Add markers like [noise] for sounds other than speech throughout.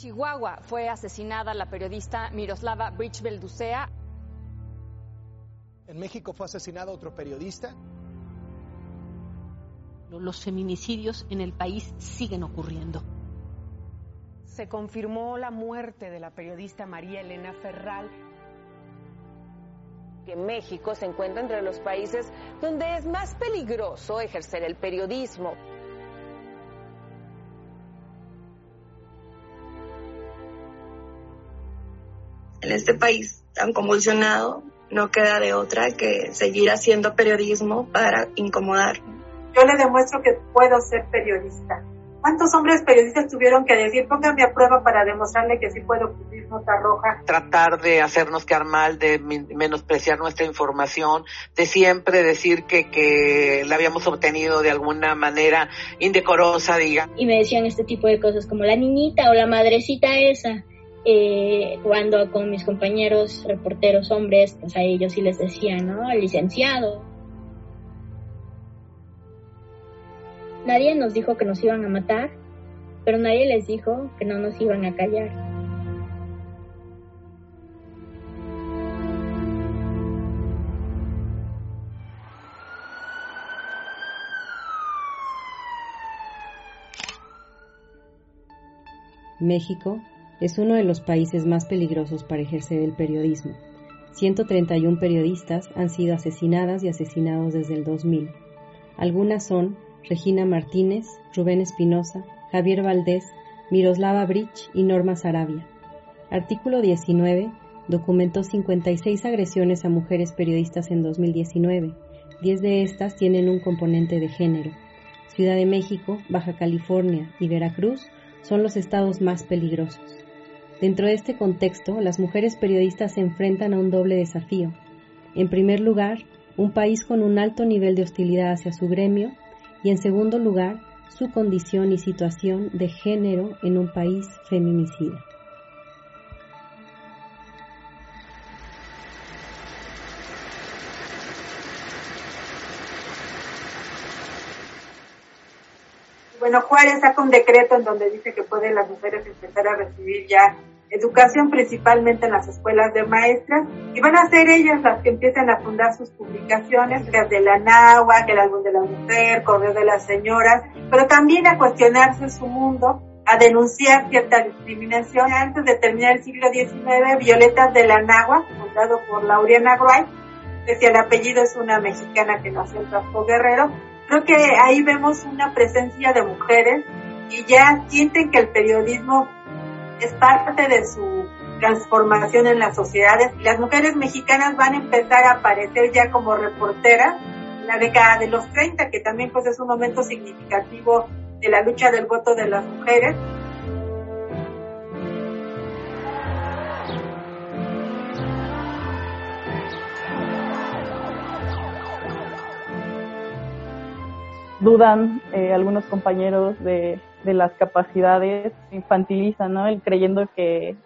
Chihuahua fue asesinada la periodista Miroslava Bridge Belducea. En México fue asesinado otro periodista. Los feminicidios en el país siguen ocurriendo. Se confirmó la muerte de la periodista María Elena Ferral. Que México se encuentra entre los países donde es más peligroso ejercer el periodismo. En este país tan convulsionado, no queda de otra que seguir haciendo periodismo para incomodar. Yo le demuestro que puedo ser periodista. ¿Cuántos hombres periodistas tuvieron que decir, póngame a prueba para demostrarle que sí puedo cubrir nota roja? Tratar de hacernos quedar mal, de menospreciar nuestra información, de siempre decir que, que la habíamos obtenido de alguna manera indecorosa, diga. Y me decían este tipo de cosas como la niñita o la madrecita esa. Eh, cuando con mis compañeros reporteros hombres, pues a ellos sí les decía, ¿no? Licenciado. Nadie nos dijo que nos iban a matar, pero nadie les dijo que no nos iban a callar. México es uno de los países más peligrosos para ejercer el periodismo. 131 periodistas han sido asesinadas y asesinados desde el 2000. Algunas son Regina Martínez, Rubén Espinosa, Javier Valdés, Miroslava Brich y Norma Sarabia. Artículo 19 documentó 56 agresiones a mujeres periodistas en 2019. 10 de estas tienen un componente de género. Ciudad de México, Baja California y Veracruz son los estados más peligrosos. Dentro de este contexto, las mujeres periodistas se enfrentan a un doble desafío. En primer lugar, un país con un alto nivel de hostilidad hacia su gremio y en segundo lugar, su condición y situación de género en un país feminicida. Bueno, Juárez saca un decreto en donde dice que pueden las mujeres empezar a recibir ya educación principalmente en las escuelas de maestras y van a ser ellas las que empiecen a fundar sus publicaciones, las de la NAWA, el álbum de la mujer, Correo de las señoras, pero también a cuestionarse su mundo, a denunciar cierta discriminación. Antes de terminar el siglo XIX, Violetas de la Nahua, fundado por Laureana Wright, que si el apellido es una mexicana que nació en Tasco Guerrero, creo que ahí vemos una presencia de mujeres y ya sienten que el periodismo es parte de su transformación en las sociedades. Las mujeres mexicanas van a empezar a aparecer ya como reporteras en la década de los 30, que también pues es un momento significativo de la lucha del voto de las mujeres. Dudan eh, algunos compañeros de, de las capacidades, infantilizan, ¿no? El creyendo que eh,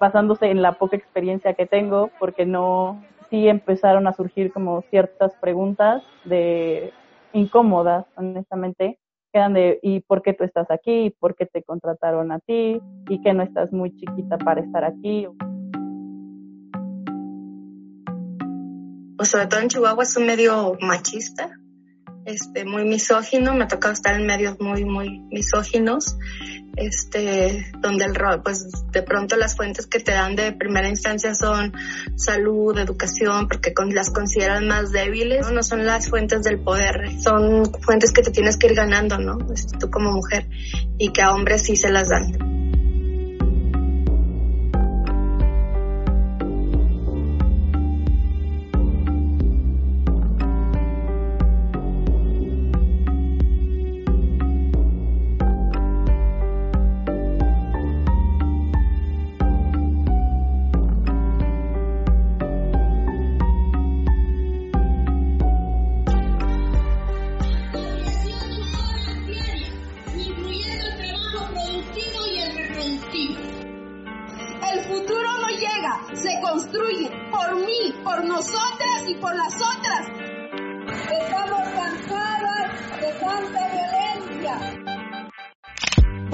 basándose en la poca experiencia que tengo, porque no, sí empezaron a surgir como ciertas preguntas de incómodas, honestamente, quedan de ¿y por qué tú estás aquí? ¿Y por qué te contrataron a ti? ¿Y que no estás muy chiquita para estar aquí? Pues sobre todo en Chihuahua es un medio machista, este, muy misógino, me ha tocado estar en medios muy, muy misóginos, este, donde el pues de pronto las fuentes que te dan de primera instancia son salud, educación, porque las consideran más débiles, ¿no? no son las fuentes del poder, son fuentes que te tienes que ir ganando, ¿no? Este, tú como mujer, y que a hombres sí se las dan.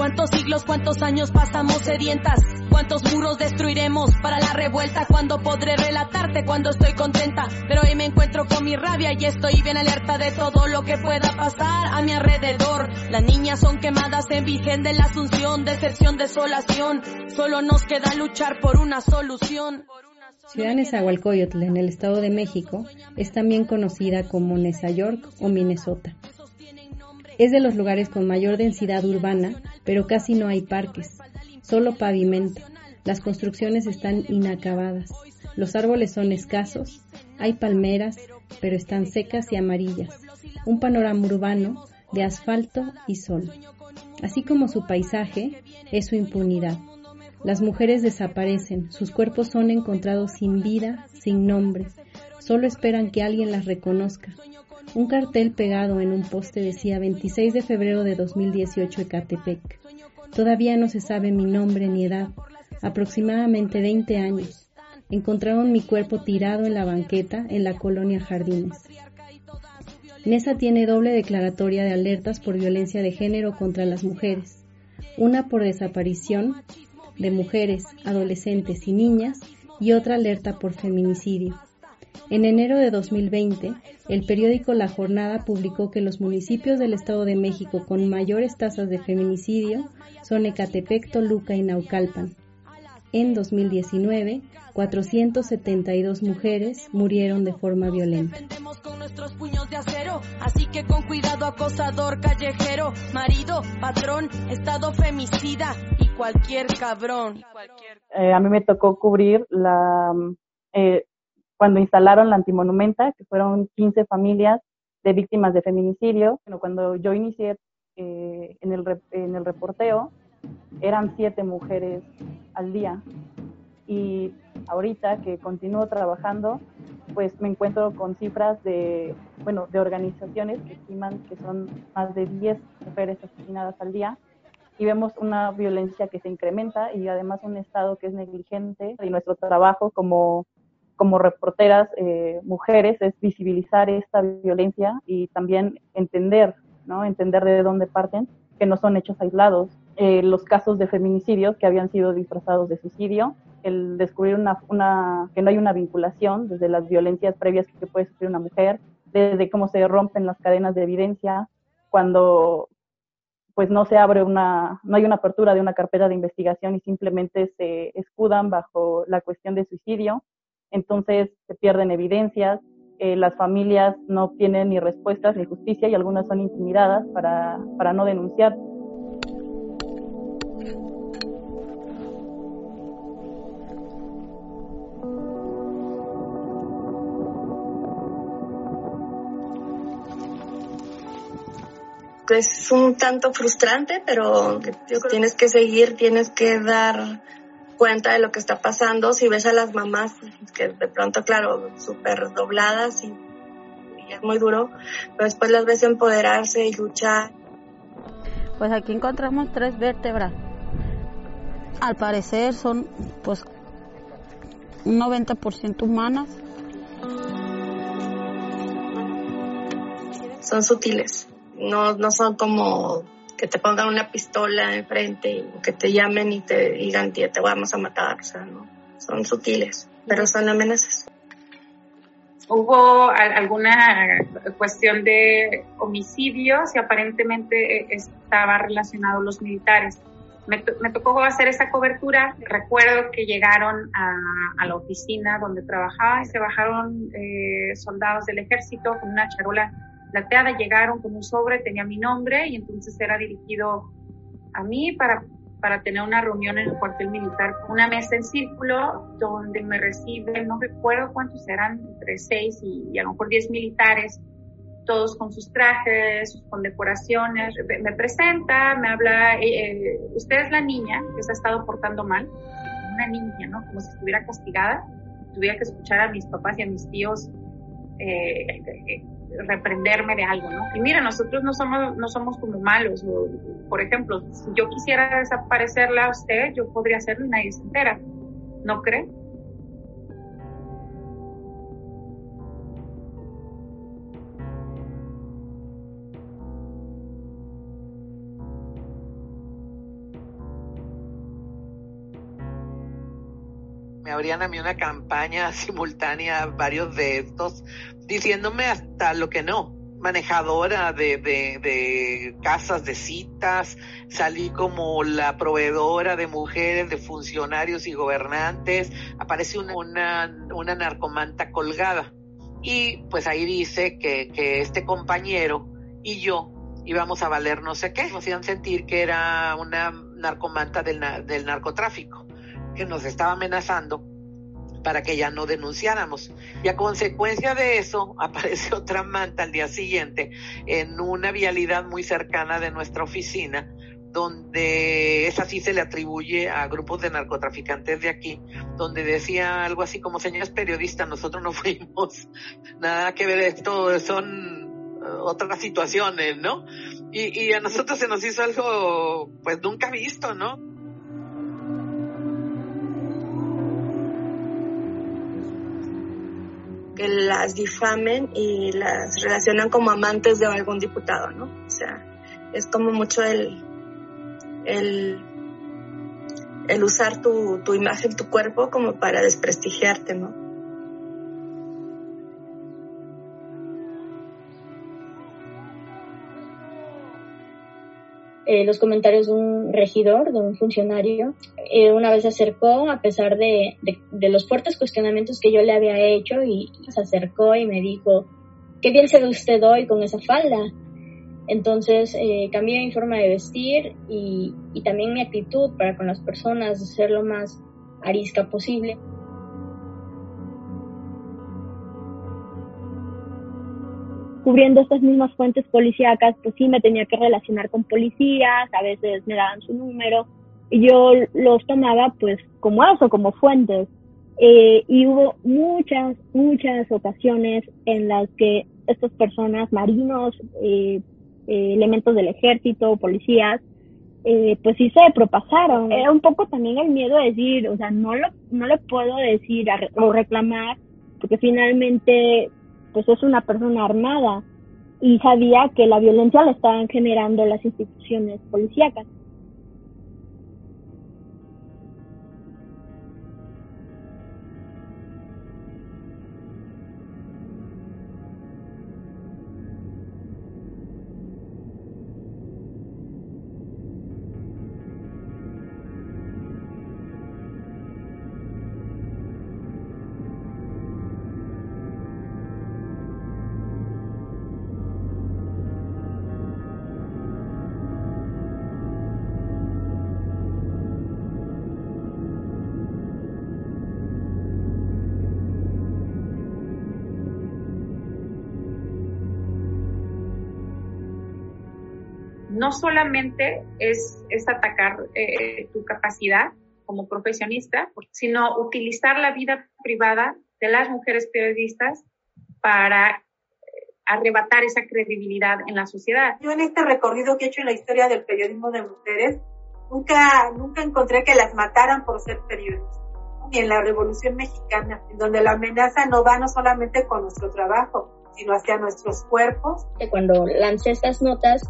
¿Cuántos siglos, cuántos años pasamos sedientas? ¿Cuántos muros destruiremos para la revuelta? ¿Cuándo podré relatarte cuando estoy contenta? Pero hoy me encuentro con mi rabia y estoy bien alerta de todo lo que pueda pasar a mi alrededor. Las niñas son quemadas en Virgen de la Asunción, deserción, desolación. Solo nos queda luchar por una solución. Ciudad Nezahualcóyotl, en el Estado de México, es también conocida como Neza York o Minnesota. Es de los lugares con mayor densidad urbana, pero casi no hay parques, solo pavimento. Las construcciones están inacabadas. Los árboles son escasos, hay palmeras, pero están secas y amarillas. Un panorama urbano de asfalto y sol. Así como su paisaje, es su impunidad. Las mujeres desaparecen, sus cuerpos son encontrados sin vida, sin nombre. Solo esperan que alguien las reconozca. Un cartel pegado en un poste decía 26 de febrero de 2018 Ecatepec. Todavía no se sabe mi nombre ni edad, aproximadamente 20 años. Encontraron mi cuerpo tirado en la banqueta en la colonia Jardines. Nesa tiene doble declaratoria de alertas por violencia de género contra las mujeres, una por desaparición de mujeres, adolescentes y niñas y otra alerta por feminicidio. En enero de 2020, el periódico La Jornada publicó que los municipios del Estado de México con mayores tasas de feminicidio son Ecatepec, Toluca y Naucalpan. En 2019, 472 mujeres murieron de forma violenta. con nuestros puños de acero, así que con cuidado acosador callejero, marido, patrón, estado femicida y cualquier cabrón. Eh, a mí me tocó cubrir la eh, cuando instalaron la antimonumenta, que fueron 15 familias de víctimas de feminicidio. Bueno, cuando yo inicié eh, en, el, en el reporteo, eran siete mujeres al día. Y ahorita que continúo trabajando, pues me encuentro con cifras de, bueno, de organizaciones que estiman que son más de 10 mujeres asesinadas al día y vemos una violencia que se incrementa y además un Estado que es negligente y nuestro trabajo como, como reporteras eh, mujeres es visibilizar esta violencia y también entender, ¿no? Entender de dónde parten, que no son hechos aislados. Eh, los casos de feminicidios que habían sido disfrazados de suicidio, el descubrir una, una, que no hay una vinculación desde las violencias previas que puede sufrir una mujer, desde cómo se rompen las cadenas de evidencia, cuando pues no se abre una, no hay una apertura de una carpeta de investigación y simplemente se escudan bajo la cuestión de suicidio, entonces se pierden evidencias, eh, las familias no tienen ni respuestas ni justicia y algunas son intimidadas para, para no denunciar. es un tanto frustrante, pero tienes que seguir, tienes que dar cuenta de lo que está pasando. Si ves a las mamás que de pronto, claro, súper dobladas y, es muy duro, pero después las ves empoderarse y luchar. Pues aquí encontramos tres vértebras. Al parecer son pues un 90% humanas. Son sutiles no, no son como que te pongan una pistola enfrente o que te llamen y te digan, tía, te vamos a matar, o sea, no, son sutiles, pero son amenazas. Hubo alguna cuestión de homicidios y aparentemente estaba relacionado los militares. Me, tocó hacer esa cobertura. Recuerdo que llegaron a, la oficina donde trabajaba y se bajaron eh, soldados del ejército con una charola plateada, llegaron con un sobre, tenía mi nombre y entonces era dirigido a mí para, para tener una reunión en el cuartel militar, una mesa en círculo donde me reciben, no recuerdo cuántos eran, entre seis y, a lo mejor diez militares, todos con sus trajes, sus condecoraciones. Me presenta, me habla, eh, eh, usted es la niña que se ha estado portando mal, una niña, ¿no? Como si estuviera castigada, tuviera que escuchar a mis papás y a mis tíos eh, reprenderme de algo, ¿no? Y mira, nosotros no somos, no somos como malos. por ejemplo, si yo quisiera desaparecerla a usted, yo podría hacerlo y nadie se entera. ¿No cree? Me abrían a mí una campaña [laughs] simultánea, varios de estos, diciéndome hasta lo que no, manejadora de, de, casas de citas, salí como la proveedora de mujeres, de funcionarios y gobernantes, aparece una, una, una narcomanta colgada. Y pues ahí dice que, que este compañero y yo íbamos a valer no sé qué, nos hacían sentir que era una narcomanta del, del narcotráfico, que nos estaba amenazando para que ya no denunciáramos. Y a consecuencia de eso [laughs] aparece otra manta al día siguiente en una vialidad muy cercana de nuestra oficina, donde esa sí se le atribuye a grupos de narcotraficantes de aquí, donde decía algo así como, señores periodistas, nosotros no [laughs] fuimos nada que ver esto, son eh, otras situaciones, ¿no? Y, y a nosotros se nos hizo algo, pues nunca visto, ¿no? Que las difamen y las relacionan como amantes de algún diputado, ¿no? O sea, es como mucho el, el, el usar tu, tu imagen, tu cuerpo como para desprestigiarte, ¿no? Eh, los comentarios de un regidor, de un funcionario. Eh, una vez se acercó, a pesar de, de, los fuertes cuestionamientos que yo le había hecho, y se acercó y me dijo, qué bien se ve usted hoy con esa falda. Entonces eh, cambié mi forma de vestir y, y también mi actitud para con las personas, de ser lo más arisca posible. Cubriendo estas mismas fuentes policíacas, pues sí me tenía que relacionar con policías, a veces me daban su número, y yo los tomaba pues como eso, como fuentes. Eh, y hubo muchas, muchas ocasiones en las que estas personas, marinos, eh, eh, elementos del ejército, policías, pues sí se propasaron. Era un poco también el miedo de decir, o sea, no lo, no le puedo decir o reclamar, porque finalmente pues es una persona armada y sabía que la violencia la estaban generando las instituciones policíacas. No solamente es, es atacar eh, tu capacidad como profesionista, sino utilizar la vida privada de las mujeres periodistas para eh, arrebatar esa credibilidad en la sociedad. Yo en este recorrido que he hecho en la historia del periodismo de mujeres, nunca, nunca encontré que las mataran por ser periodistas, ni en la Revolución Mexicana, en donde la amenaza no va no solamente con nuestro trabajo, sino hacia nuestros cuerpos. Cuando lancé estas notas,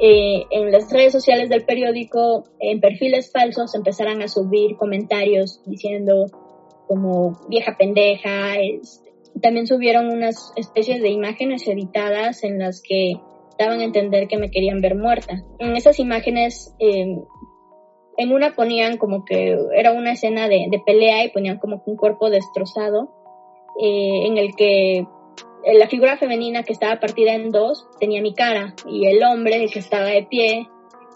eh, en las redes sociales del periódico, en perfiles falsos, empezaran a subir comentarios diciendo como vieja pendeja. también subieron unas especies de imágenes editadas en las que daban a entender que me querían ver muerta. En esas imágenes, em, en una ponían como que era una escena de, de pelea y ponían como un cuerpo destrozado, eh, en el que la figura femenina que estaba partida en dos tenía mi cara y el hombre que estaba de pie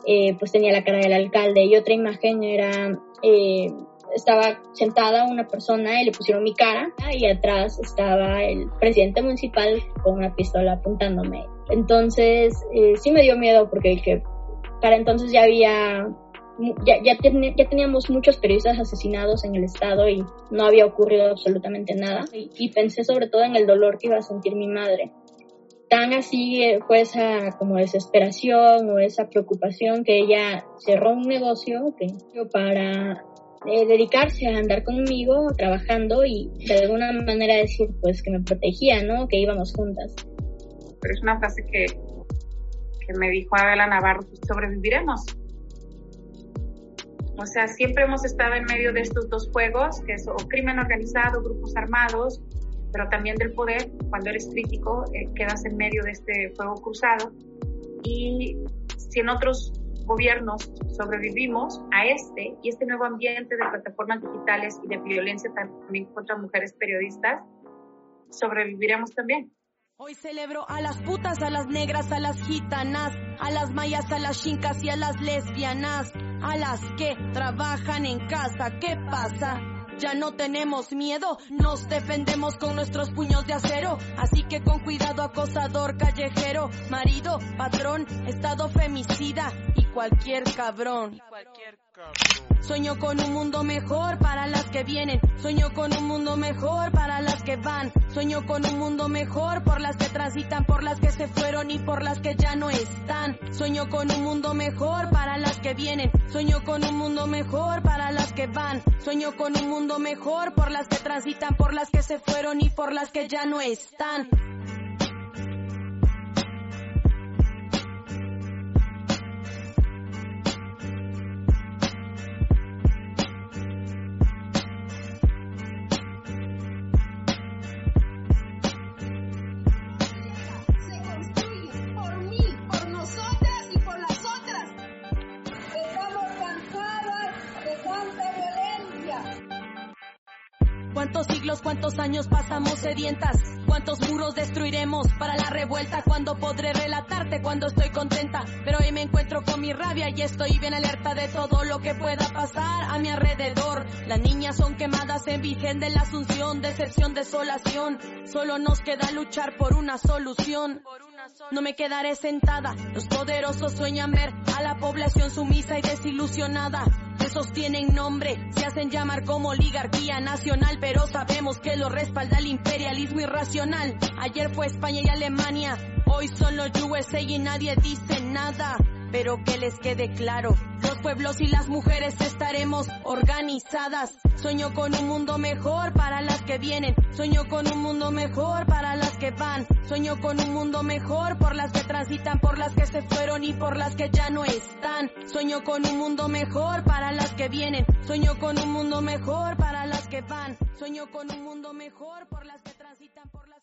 eh, pues tenía la cara del alcalde. Y otra imagen era eh, estaba sentada una persona y le pusieron mi cara y atrás estaba el presidente municipal con una pistola apuntándome. Entonces eh, sí me dio miedo porque que para entonces ya había ya, ya, ya, teníamos muchos periodistas asesinados en el estado y no había ocurrido absolutamente nada. Y, pensé sobre todo en el dolor que iba a sentir mi madre. Tan así eh, fue esa como desesperación o esa preocupación que ella cerró un negocio que, para eh, dedicarse a andar conmigo trabajando y de alguna manera decir pues que me protegía, ¿no? Que íbamos juntas. Pero es una frase que, que me dijo Adela Navarro, sobreviviremos O sea, siempre hemos estado en medio de estos dos juegos, que es o crimen organizado, grupos armados, pero también del poder. Cuando eres crítico, eh, quedas en medio de este juego cruzado. Y si en otros gobiernos sobrevivimos a este y este nuevo ambiente de plataformas digitales y de violencia también contra mujeres periodistas, sobreviviremos también. Hoy celebro a las putas, a las negras, a las gitanas, a las mayas, a las chincas y a las lesbianas, a las que trabajan en casa. ¿Qué pasa? Ya no tenemos miedo, nos defendemos con nuestros puños de acero. Así que con cuidado, acosador callejero, marido, patrón, estado femicida cualquier cabrón. Sueño con un mundo mejor para las que vienen. Sueño con un mundo mejor para las que van. Sueño con un mundo mejor por las que transitan, por las que se fueron y por las que ya no están. Sueño con un mundo mejor para las que vienen. Sueño con un mundo mejor para las que van. Sueño con un mundo mejor por las que transitan, por las que se fueron y por las que ya no están. ¿Cuántos siglos, cuántos años pasamos sedientas? ¿Cuántos muros destruiremos para la revuelta? ¿Cuándo podré relatarte cuando estoy contenta? Pero hoy me encuentro con mi rabia y estoy bien alerta de todo lo que pueda pasar a mi alrededor. Las niñas son quemadas en Virgen de la Asunción, decepción, desolación. Solo nos queda luchar por una solución. No me quedaré sentada. Los poderosos sueñan ver a la población sumisa y desilusionada. Tienen nombre, se hacen llamar como oligarquía nacional, pero sabemos que lo respalda el imperialismo irracional. Ayer fue España y Alemania, hoy son los USA y nadie dice nada pero que les quede claro, los pueblos y las mujeres estaremos organizadas. Sueño con un mundo mejor para las que vienen, sueño con un mundo mejor para las que van, sueño con un mundo mejor por las que transitan, por las que se fueron y por las que ya no están. Sueño con un mundo mejor para las que vienen, sueño con un mundo mejor para las que van, sueño con un mundo mejor por las que transitan, por las